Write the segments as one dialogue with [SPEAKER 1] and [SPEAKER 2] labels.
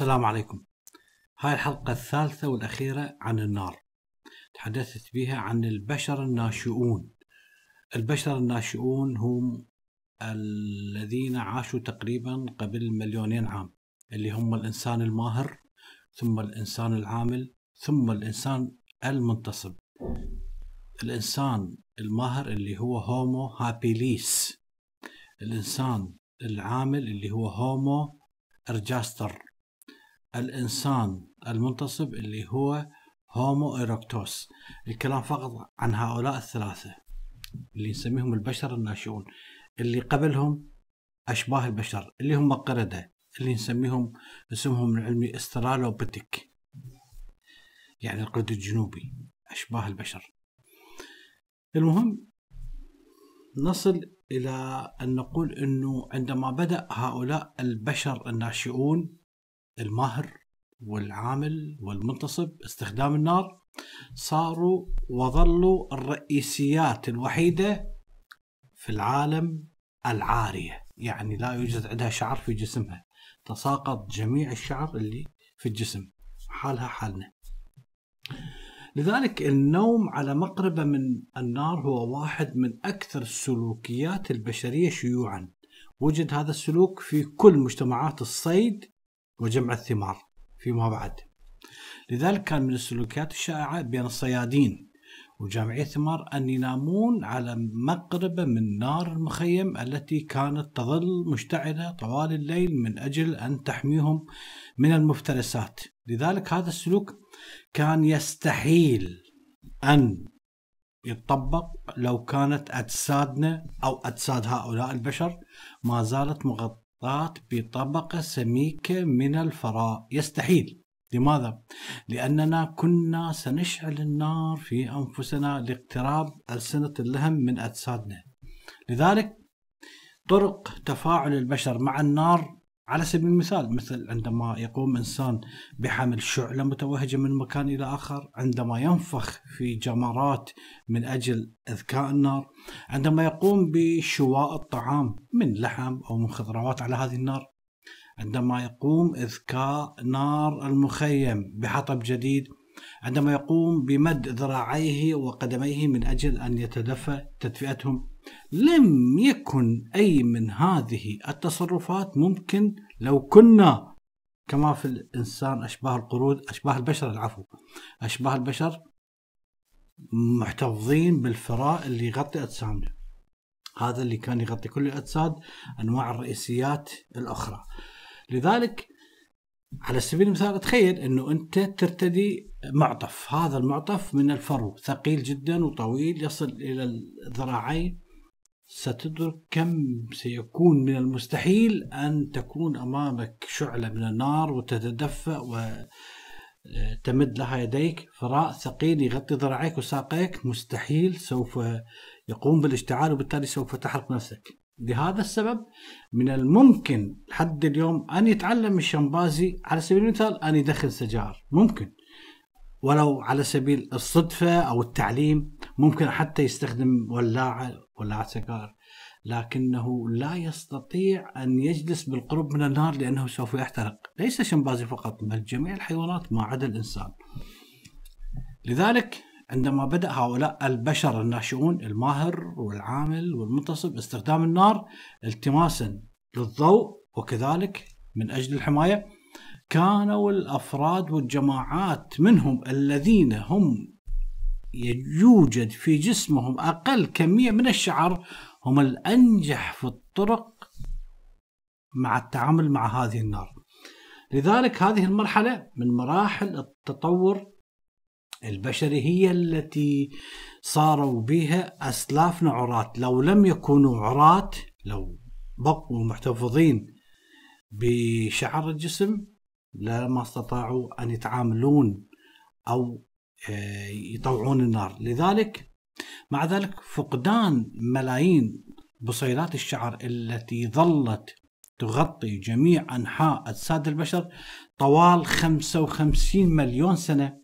[SPEAKER 1] السلام عليكم. هاي الحلقة الثالثة والأخيرة عن النار. تحدثت بها عن البشر الناشئون. البشر الناشئون هم الذين عاشوا تقريبا قبل مليونين عام اللي هم الإنسان الماهر ثم الإنسان العامل ثم الإنسان المنتصب. الإنسان الماهر اللي هو هومو هابيليس. الإنسان العامل اللي هو هومو أرجاستر. الإنسان المنتصب اللي هو هومو إيروكتوس الكلام فقط عن هؤلاء الثلاثة اللي نسميهم البشر الناشئون. اللي قبلهم أشباه البشر اللي هم قردة اللي نسميهم اسمهم العلمي استرالوبيتك يعني القرد الجنوبي أشباه البشر. المهم نصل إلى أن نقول أنه عندما بدأ هؤلاء البشر الناشئون الماهر والعامل والمنتصب استخدام النار. صاروا وظلوا الرئيسيات الوحيدة في العالم العارية يعني لا يوجد عندها شعر في جسمها. تساقط جميع الشعر اللي في الجسم حالها حالنا. لذلك النوم على مقربة من النار هو واحد من أكثر السلوكيات البشرية شيوعا. وجد هذا السلوك في كل مجتمعات الصيد وجمع الثمار فيما بعد. لذلك كان من السلوكيات الشائعة بين الصيادين وجامعي الثمار أن ينامون على مقربة من نار المخيم التي كانت تظل مشتعلة طوال الليل من أجل أن تحميهم من المفترسات. لذلك هذا السلوك كان يستحيل أن يطبق لو كانت أجسادنا أو أجساد هؤلاء البشر ما زالت مغطاة بطبقة سميكة من الفراء. يستحيل. لماذا؟ لأننا كنا سنشعل النار في أنفسنا لاقتراب ألسنة اللهم من أجسادنا. لذلك طرق تفاعل البشر مع النار على سبيل المثال مثل عندما يقوم إنسان بحمل شعلة متوهجة من مكان إلى آخر، عندما ينفخ في جمرات من أجل إذكاء النار، عندما يقوم بشواء الطعام من لحم أو من خضروات على هذه النار، عندما يقوم إذكاء نار المخيم بحطب جديد، عندما يقوم بمد ذراعيه وقدميه من أجل أن يتدفى تدفئتهم. لم يكن أي من هذه التصرفات ممكن لو كنا كما في الإنسان أشباه القرود أشباه البشر العفو أشباه البشر محتفظين بالفراء اللي يغطي أجسامنا. هذا اللي كان يغطي كل الأجساد أنواع الرئيسيات الأخرى. لذلك على سبيل المثال تخيل أنه أنت ترتدي معطف هذا المعطف من الفرو ثقيل جدا وطويل يصل إلى الذراعين ستدرك كم سيكون من المستحيل أن تكون أمامك شعلة من النار وتتدفأ وتمد لها يديك. فراء ثقيل يغطي ذراعيك وساقيك. مستحيل. سوف يقوم بالاشتعال وبالتالي سوف تحرق نفسك. لهذا السبب من الممكن لحد اليوم أن يتعلم الشمبازي على سبيل المثال أن يدخن سجائر ممكن. ولو على سبيل الصدفة أو التعليم. ممكن حتى يستخدم ولاعة ولاعة سجائر لكنه لا يستطيع أن يجلس بالقرب من النار لأنه سوف يحترق. ليس شمبازي فقط بل جميع الحيوانات ما عدا الإنسان. لذلك عندما بدأ هؤلاء البشر الناشئون الماهر والعامل والمنتصب استخدام النار التماسا للضوء وكذلك من أجل الحماية كانوا الأفراد والجماعات منهم الذين هم يوجد في جسمهم أقل كمية من الشعر هم الأنجح في الطرق مع التعامل مع هذه النار. لذلك هذه المرحلة من مراحل التطور البشري هي التي صاروا بها أسلافنا عراة، لو لم يكونوا عراة لو بقوا محتفظين بشعر الجسم لما استطاعوا أن يتعاملون أو يطوعون النار. لذلك مع ذلك فقدان ملايين بصيلات الشعر التي ظلت تغطي جميع أنحاء أجساد البشر طوال 55 مليون سنة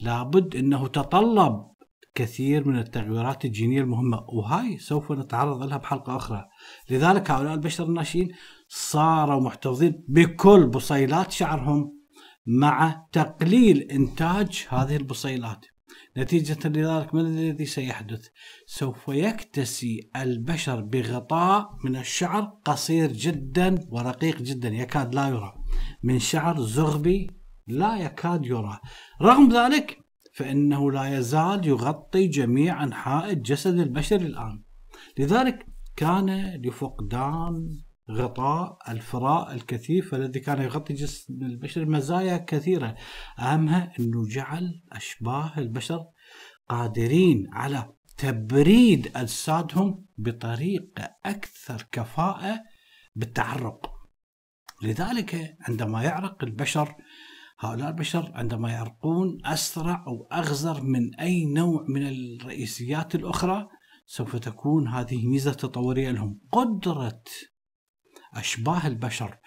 [SPEAKER 1] لابد أنه تطلب كثير من التغيرات الجينية المهمة وهاي سوف نتعرض لها بحلقة أخرى. لذلك هؤلاء البشر الناشئين صاروا محتفظين بكل بصيلات شعرهم مع تقليل إنتاج هذه البصيلات. نتيجة لذلك ما الذي سيحدث؟ سوف يكتسي البشر بغطاء من الشعر قصير جدا ورقيق جدا يكاد لا يرى. من شعر زغبي لا يكاد يرى. رغم ذلك فإنه لا يزال يغطي جميع أنحاء الجسد البشري الآن. لذلك كان لفقدان غطاء الفراء الكثيف الذي كان يغطي جسم البشر مزايا كثيرة. أهمها أنه جعل أشباه البشر قادرين على تبريد أجسادهم بطريقة أكثر كفاءة بالتعرق. لذلك عندما يعرق البشر هؤلاء البشر عندما يعرقون أسرع أو أغزر من أي نوع من الرئيسيات الأخرى سوف تكون هذه ميزة تطورية لهم. قدرة أشباه البشر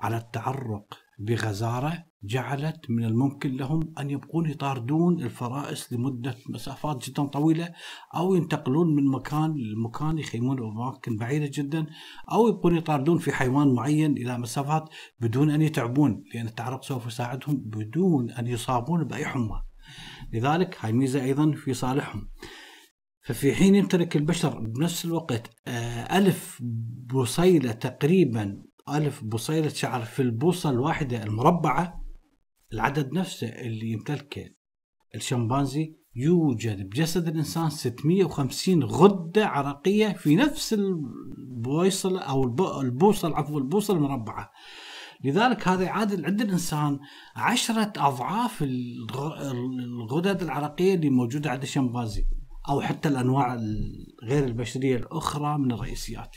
[SPEAKER 1] على التعرق بغزارة جعلت من الممكن لهم أن يبقون يطاردون الفرائس لمدة مسافات جدا طويلة أو ينتقلون من مكان لمكان يخيمون بأماكن بعيدة جدا أو يبقون يطاردون في حيوان معين إلى مسافات بدون أن يتعبون لأن التعرق سوف يساعدهم بدون أن يصابون بأي حمى. لذلك هاي ميزة أيضا في صالحهم. ففي حين يمتلك البشر بنفس الوقت آه، ألف بصيلة تقريبا ألف بصيلة شعر في البوصة الواحدة المربعة العدد نفسه اللي يمتلكه الشمبانزي يوجد بجسد الإنسان 650 غدة عرقية في نفس البويصلة أو البوصلة عفوا البوصلة المربعة. لذلك هذا يعادل عند الإنسان عشرة أضعاف الغدد العرقية اللي موجودة عند الشمبانزي. أو حتى الأنواع غير البشرية الأخرى من الرئيسيات.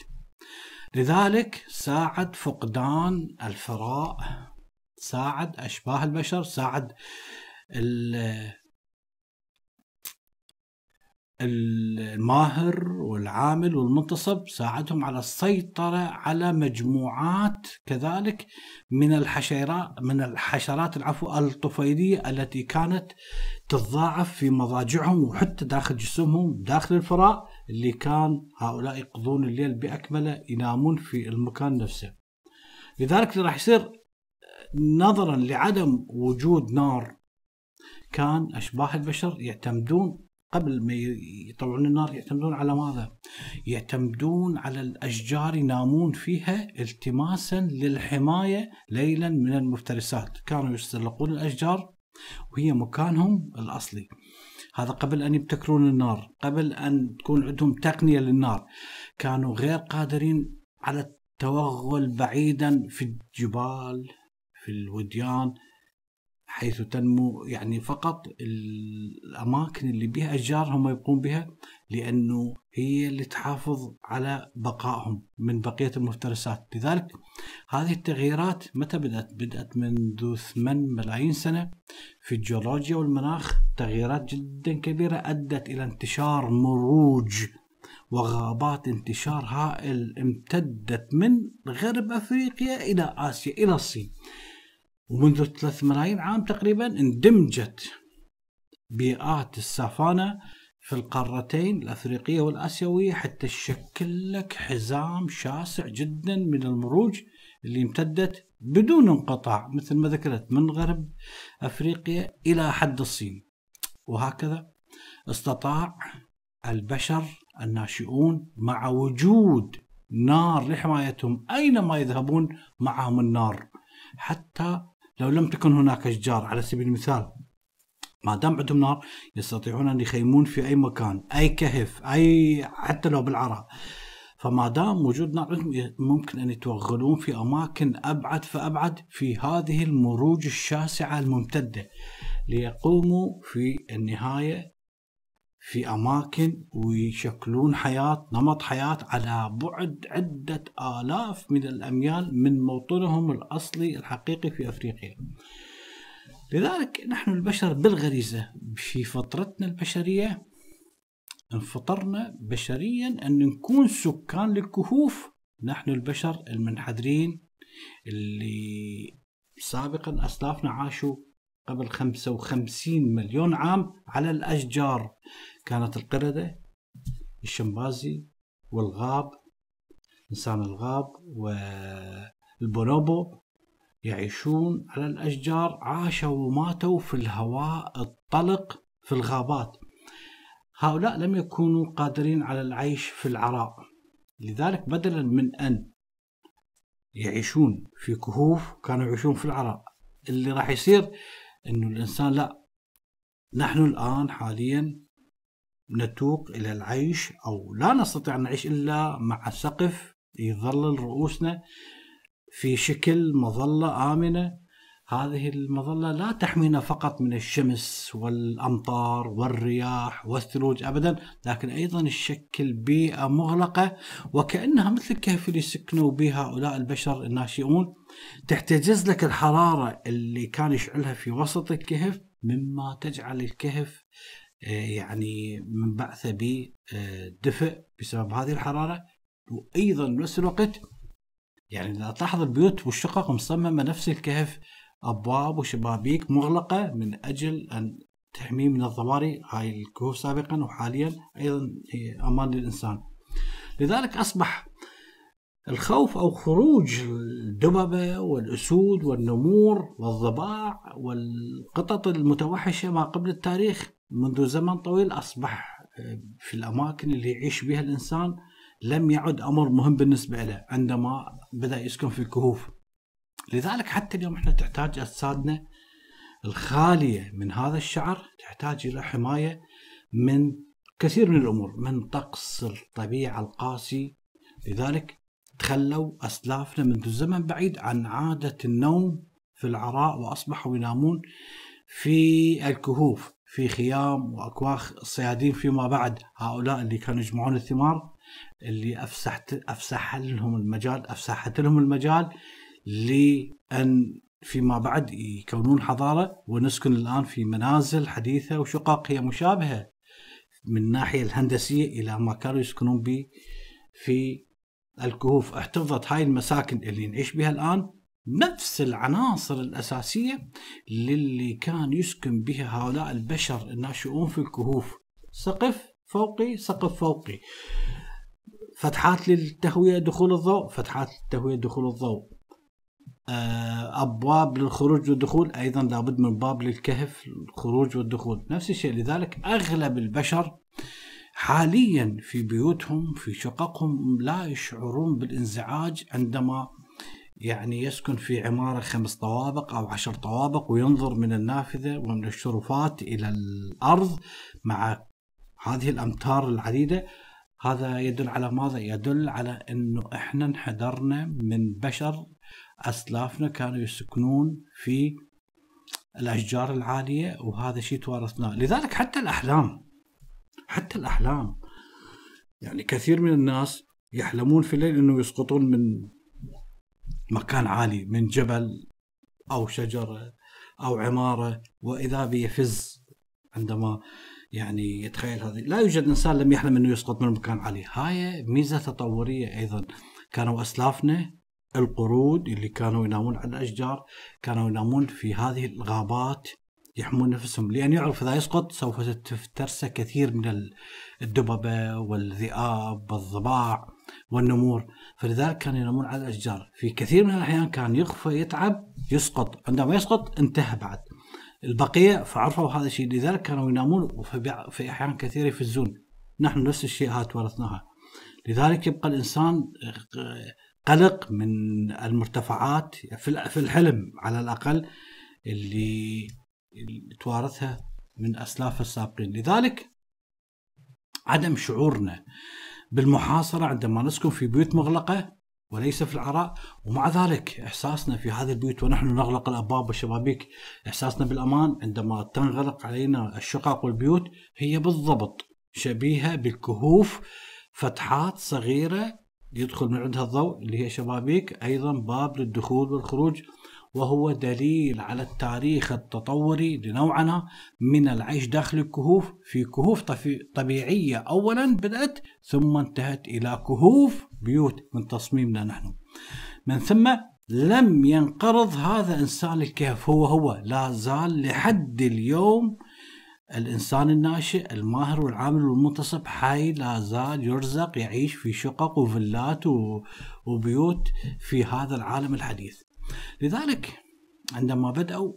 [SPEAKER 1] لذلك ساعد فقدان الفراء ساعد أشباه البشر ساعد الماهر والعامل والمنتصب ساعدهم على السيطرة على مجموعات كذلك من الحشرات من الحشرات العفو الطفيلية التي كانت تتضاعف في مضاجعهم وحتى داخل جسمهم داخل الفراء اللي كان هؤلاء يقضون الليل بأكمله ينامون في المكان نفسه. لذلك راح يصير نظرا لعدم وجود نار كان أشباه البشر يعتمدون قبل ما يطلعون النار يعتمدون على ماذا؟ يعتمدون على الأشجار ينامون فيها التماسا للحماية ليلا من المفترسات. كانوا يستلقون الأشجار وهي مكانهم الأصلي. هذا قبل أن يبتكرون النار قبل أن تكون عندهم تقنية للنار. كانوا غير قادرين على التوغل بعيدا في الجبال في الوديان. حيث تنمو يعني فقط الأماكن اللي بها أشجار هم يبقون بها لأنه هي اللي تحافظ على بقائهم من بقية المفترسات. لذلك هذه التغييرات متى بدأت؟ بدأت منذ 8 ملايين سنة في الجيولوجيا والمناخ. تغييرات جدا كبيرة أدت إلى انتشار مروج وغابات انتشار هائل امتدت من غرب أفريقيا إلى آسيا إلى الصين. ومنذ ثلاث ملايين عام تقريبا اندمجت بيئات السافانا في القارتين الأفريقية والآسيوية حتى تشكل لك حزام شاسع جدا من المروج اللي امتدت بدون انقطاع مثل ما ذكرت من غرب أفريقيا إلى حد الصين. وهكذا استطاع البشر الناشئون مع وجود نار لحمايتهم أينما يذهبون معهم النار حتى لو لم تكن هناك أشجار على سبيل المثال ما دام عندهم نار يستطيعون أن يخيمون في أي مكان أي كهف أي حتى لو بالعراء فما دام وجود نار عندهم ممكن أن يتوغلون في أماكن أبعد فأبعد في هذه المروج الشاسعة الممتدة ليقوموا في النهاية في أماكن ويشكلون حياة نمط حياة على بعد عدة آلاف من الأميال من موطنهم الأصلي الحقيقي في أفريقيا. لذلك نحن البشر بالغريزة في فطرتنا البشرية انفطرنا بشريا أن نكون سكان للكهوف. نحن البشر المنحدرين اللي سابقا أسلافنا عاشوا قبل 55 مليون عام على الأشجار. كانت القردة الشمبازي والغاب إنسان الغاب والبونوبو يعيشون على الأشجار عاشوا وماتوا في الهواء الطلق في الغابات. هؤلاء لم يكونوا قادرين على العيش في العراء. لذلك بدلا من أن يعيشون في كهوف كانوا يعيشون في العراء. اللي راح يصير إنه الإنسان لا نحن الآن حاليا نتوق إلى العيش أو لا نستطيع أن نعيش إلا مع سقف يظلل رؤوسنا في شكل مظلة آمنة. هذه المظلة لا تحمينا فقط من الشمس والأمطار والرياح والثلوج ابدا لكن أيضا تشكل بيئة مغلقة وكأنها مثل الكهف اللي سكنوا به هؤلاء البشر الناشئون. تحتجز لك الحرارة اللي كان يشعلها في وسط الكهف مما تجعل الكهف آه، يعني منبعثة بدفء بسبب هذه الحرارة. وأيضا بنفس الوقت يعني لا تلاحظ البيوت والشقق مصممة نفس الكهف أبواب وشبابيك مغلقة من أجل أن تحميه من الضواري هاي الكهوف سابقا وحاليا أيضا هي أمان للإنسان. لذلك أصبح الخوف أو خروج الدببة والأسود والنمور والضباع والقطط المتوحشة ما قبل التاريخ منذ زمن طويل أصبح في الأماكن اللي يعيش بها الإنسان لم يعد أمر مهم بالنسبة له عندما بدأ يسكن في الكهوف لذلك حتى اليوم إحنا تحتاج أجسادنا الخالية من هذا الشعر تحتاج إلى حماية من كثير من الأمور من طقس الطبيعة القاسي. لذلك تخلوا أسلافنا منذ زمن بعيد عن عادة النوم في العراء وأصبحوا ينامون في الكهوف في خيام وأكواخ الصيادين فيما بعد. هؤلاء اللي كانوا يجمعون الثمار اللي افسحت أفسح لهم المجال أفسحت لهم المجال لأن فيما بعد يكونون حضارة ونسكن الآن في منازل حديثة وشقق هي مشابهة من الناحية الهندسية إلى ما كانوا يسكنون به في الكهوف. احتفظت هاي المساكن اللي نعيش بها الآن نفس العناصر الأساسية للي كان يسكن بها هؤلاء البشر الناشئون في الكهوف. سقف فوقي سقف فوقي. فتحات للتهوية دخول الضوء فتحات للتهوية دخول الضوء. أبواب للخروج والدخول أيضا لابد من باب للكهف الخروج والدخول نفس الشيء لذلك أغلب البشر حاليا في بيوتهم في شققهم لا يشعرون بالإنزعاج عندما يعني يسكن في عمارة خمس طوابق أو عشر طوابق وينظر من النافذة ومن الشرفات إلى الأرض مع هذه الأمتار العديدة هذا يدل على ماذا؟ يدل على أنه إحنا انحدرنا من بشر أسلافنا كانوا يسكنون في الأشجار العالية وهذا شيء توارثناه. لذلك حتى الأحلام حتى الأحلام. يعني كثير من الناس يحلمون في الليل أنه يسقطون من مكان عالي من جبل أو شجرة أو عمارة وإذا بيفز عندما يعني يتخيل هذه. لا يوجد إنسان لم يحلم إنه يسقط من مكان عالي. هاي ميزة تطورية أيضا. كانوا أسلافنا القرود اللي كانوا ينامون على الأشجار كانوا ينامون في هذه الغابات يحمون نفسهم. لأن يعرف إذا يسقط سوف تفترسه كثير من الدببه والذئاب والضباع والنمور. فلذلك كانوا ينامون على الأشجار. في كثير من الأحيان كان يخفى يتعب يسقط. عندما يسقط انتهى بعد. البقية فعرفوا هذا الشيء. لذلك كانوا ينامون وفي أحيان كثيرة يفزون. نحن نفس الشيء هات ورثناها. لذلك يبقى الإنسان قلق من المرتفعات في الحلم على الأقل اللي توارثها من أسلاف السابقين. لذلك عدم شعورنا بالمحاصرة عندما نسكن في بيوت مغلقة وليس في العراء ومع ذلك إحساسنا في هذه البيوت ونحن نغلق الأبواب والشبابيك إحساسنا بالأمان عندما تنغلق علينا الشقق والبيوت هي بالضبط شبيهة بالكهوف فتحات صغيرة يدخل من عندها الضوء اللي هي شبابيك أيضا باب للدخول والخروج وهو دليل على التاريخ التطوري لنوعنا من العيش داخل الكهوف في كهوف طبيعية اولا بدأت ثم انتهت إلى كهوف بيوت من تصميمنا نحن. من ثم لم ينقرض هذا إنسان الكهف هو هو لا زال لحد اليوم الإنسان الناشئ الماهر والعامل والمنتصب حي لا زال يرزق يعيش في شقق وفلات وبيوت في هذا العالم الحديث. لذلك عندما بدأوا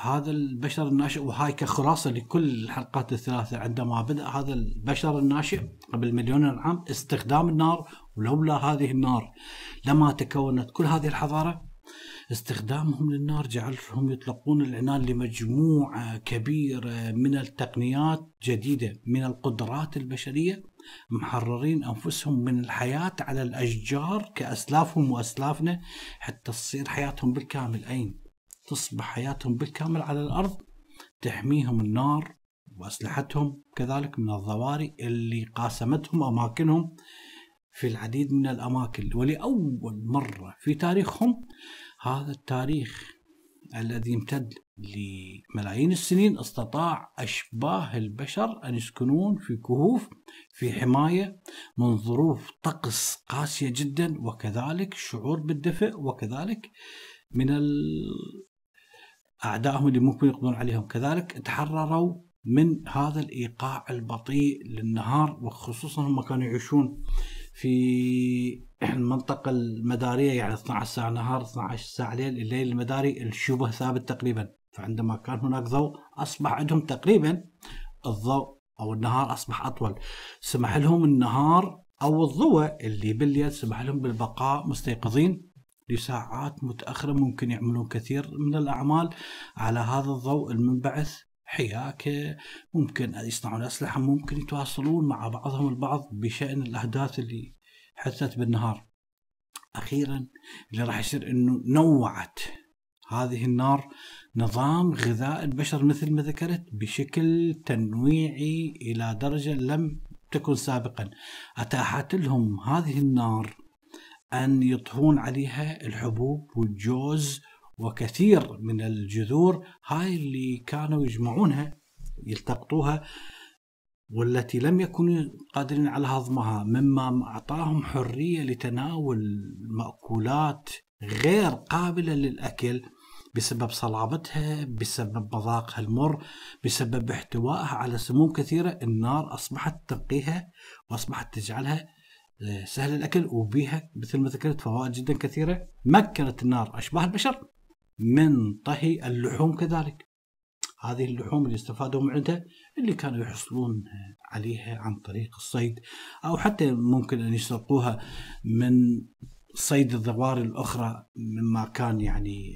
[SPEAKER 1] هذا البشر الناشئ وهاي كخلاصة لكل الحلقات الثلاثة عندما بدأ هذا البشر الناشئ قبل مليون عام استخدام النار ولولا هذه النار لما تكونت كل هذه الحضارة استخدامهم للنار جعلهم يطلقون العنان لمجموعة كبيرة من التقنيات جديدة من القدرات البشرية محررين أنفسهم من الحياة على الأشجار كأسلافهم وأسلافنا حتى تصير حياتهم بالكامل. أين؟ تصبح حياتهم بالكامل على الأرض تحميهم النار وأسلحتهم كذلك من الضواري اللي قاسمتهم أماكنهم في العديد من الأماكن. ولأول مرة في تاريخهم هذا التاريخ الذي امتد لملايين السنين استطاع أشباه البشر أن يسكنون في كهوف في حماية من ظروف طقس قاسية جدا وكذلك شعور بالدفء وكذلك من أعدائهم اللي ممكن يقضون عليهم. كذلك تحرروا من هذا الإيقاع البطيء للنهار وخصوصا هم كانوا يعيشون في المنطقة المدارية يعني 12 ساعة نهار 12 ساعة ليل الليل المداري الشبه ثابت تقريبا. فعندما كان هناك ضوء أصبح عندهم تقريبا الضوء أو النهار أصبح أطول. سمح لهم النهار أو الضوء اللي بالليل سمح لهم بالبقاء مستيقظين لساعات متأخرة ممكن يعملون كثير من الأعمال على هذا الضوء المنبعث. حياكة ممكن يصنعون أسلحة ممكن يتواصلون مع بعضهم البعض بشأن الأحداث اللي حدثت بالنهار. أخيرا اللي راح يصير أنه نوعت هذه النار نظام غذاء البشر مثل ما ذكرت بشكل تنويعي إلى درجة لم تكن سابقا. أتاحت لهم هذه النار أن يطهون عليها الحبوب والجوز وكثير من الجذور هاي اللي كانوا يجمعونها يلتقطوها والتي لم يكونوا قادرين على هضمها مما أعطاهم حرية لتناول مأكولات غير قابلة للأكل بسبب صلابتها بسبب مذاقها المر بسبب احتوائها على سموم كثيرة. النار أصبحت تنقيها وأصبحت تجعلها آه، سهل الأكل وبيها مثل ما ذكرت فوائد جدا كثيرة. مكنت النار أشباه البشر. من طهي اللحوم كذلك. هذه اللحوم اللي استفادوا من عندها اللي كانوا يحصلون عليها عن طريق الصيد أو حتى ممكن أن يسرقوها من صيد الذواري الأخرى مما كان يعني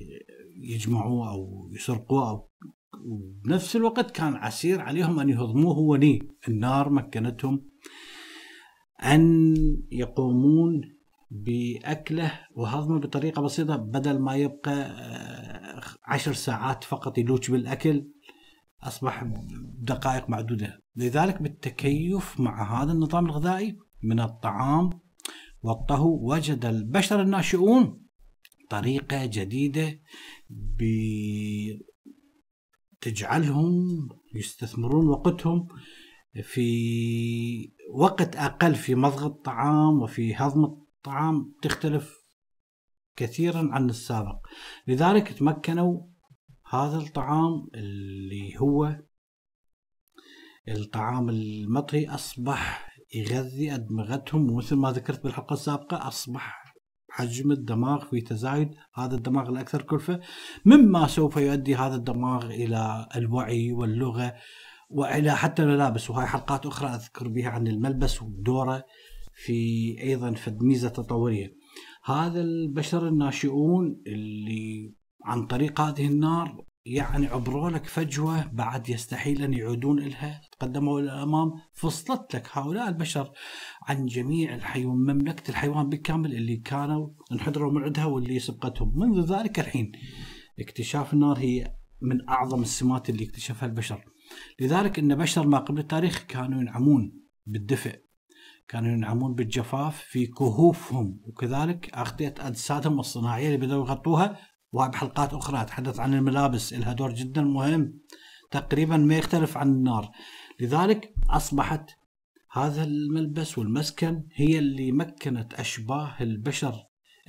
[SPEAKER 1] يجمعوه أو يسرقوه أو وبنفس الوقت كان عسير عليهم أن يهضموه وني. النار مكنتهم أن يقومون بأكله وهضمه بطريقة بسيطة بدل ما يبقى آه، عشر ساعات فقط يلوج بالأكل أصبح دقائق معدودة. لذلك بالتكيف مع هذا النظام الغذائي من الطعام والطهو وجد البشر الناشئون طريقة جديدة تجعلهم يستثمرون وقتهم في وقت أقل في مضغ الطعام وفي هضم الطعام تختلف كثيرا عن السابق. لذلك تمكنوا هذا الطعام اللي هو الطعام المطهي أصبح يغذي أدمغتهم ومثل ما ذكرت بالحلقة السابقة أصبح حجم الدماغ في تزايد. هذا الدماغ الأكثر كلفة مما سوف يؤدي هذا الدماغ إلى الوعي واللغة وإلى حتى الملابس. وهي حلقات أخرى أذكر بها عن الملبس ودوره في أيضا فد ميزه تطوريه هذا البشر الناشئون اللي عن طريق هذه النار يعني عبروا لك فجوة بعد يستحيل أن يعودون لها تقدموا إلى الأمام فصلت لك هؤلاء البشر عن جميع الحيوان مملكة الحيوان بالكامل اللي كانوا انحدروا من عندها واللي سبقتهم. منذ ذلك الحين اكتشاف النار هي من أعظم السمات اللي اكتشفها البشر. لذلك إن بشر ما قبل التاريخ كانوا ينعمون بالدفء. كانوا ينعمون بالجفاف في كهوفهم وكذلك أغطية أجسادهم الصناعية اللي بدأوا يغطوها. وبحلقات أخرى أتحدث عن الملابس لها دور جدا مهم. تقريبا ما يختلف عن النار. لذلك أصبحت هذا الملبس والمسكن هي اللي مكنت أشباه البشر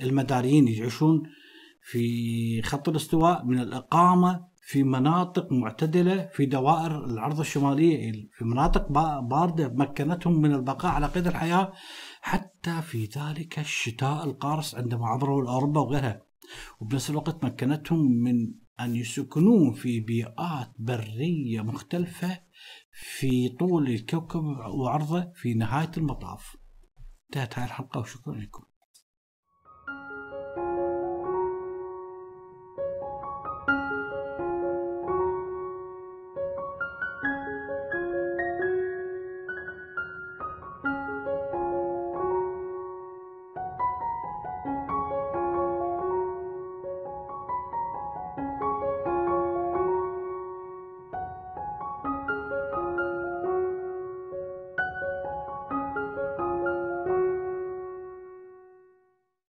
[SPEAKER 1] المداريين يعيشون في خط الاستواء من الإقامة في مناطق معتدلة في دوائر العرض الشمالية في مناطق باردة مكنتهم من البقاء على قيد الحياة حتى في ذلك الشتاء القارس عندما عبروا لأوروبا وغيرها. وبنفس الوقت مكنتهم من أن يسكنون في بيئات برية مختلفة في طول الكوكب وعرضه في نهاية المطاف. انتهت هاي الحلقة وشكرا لكم.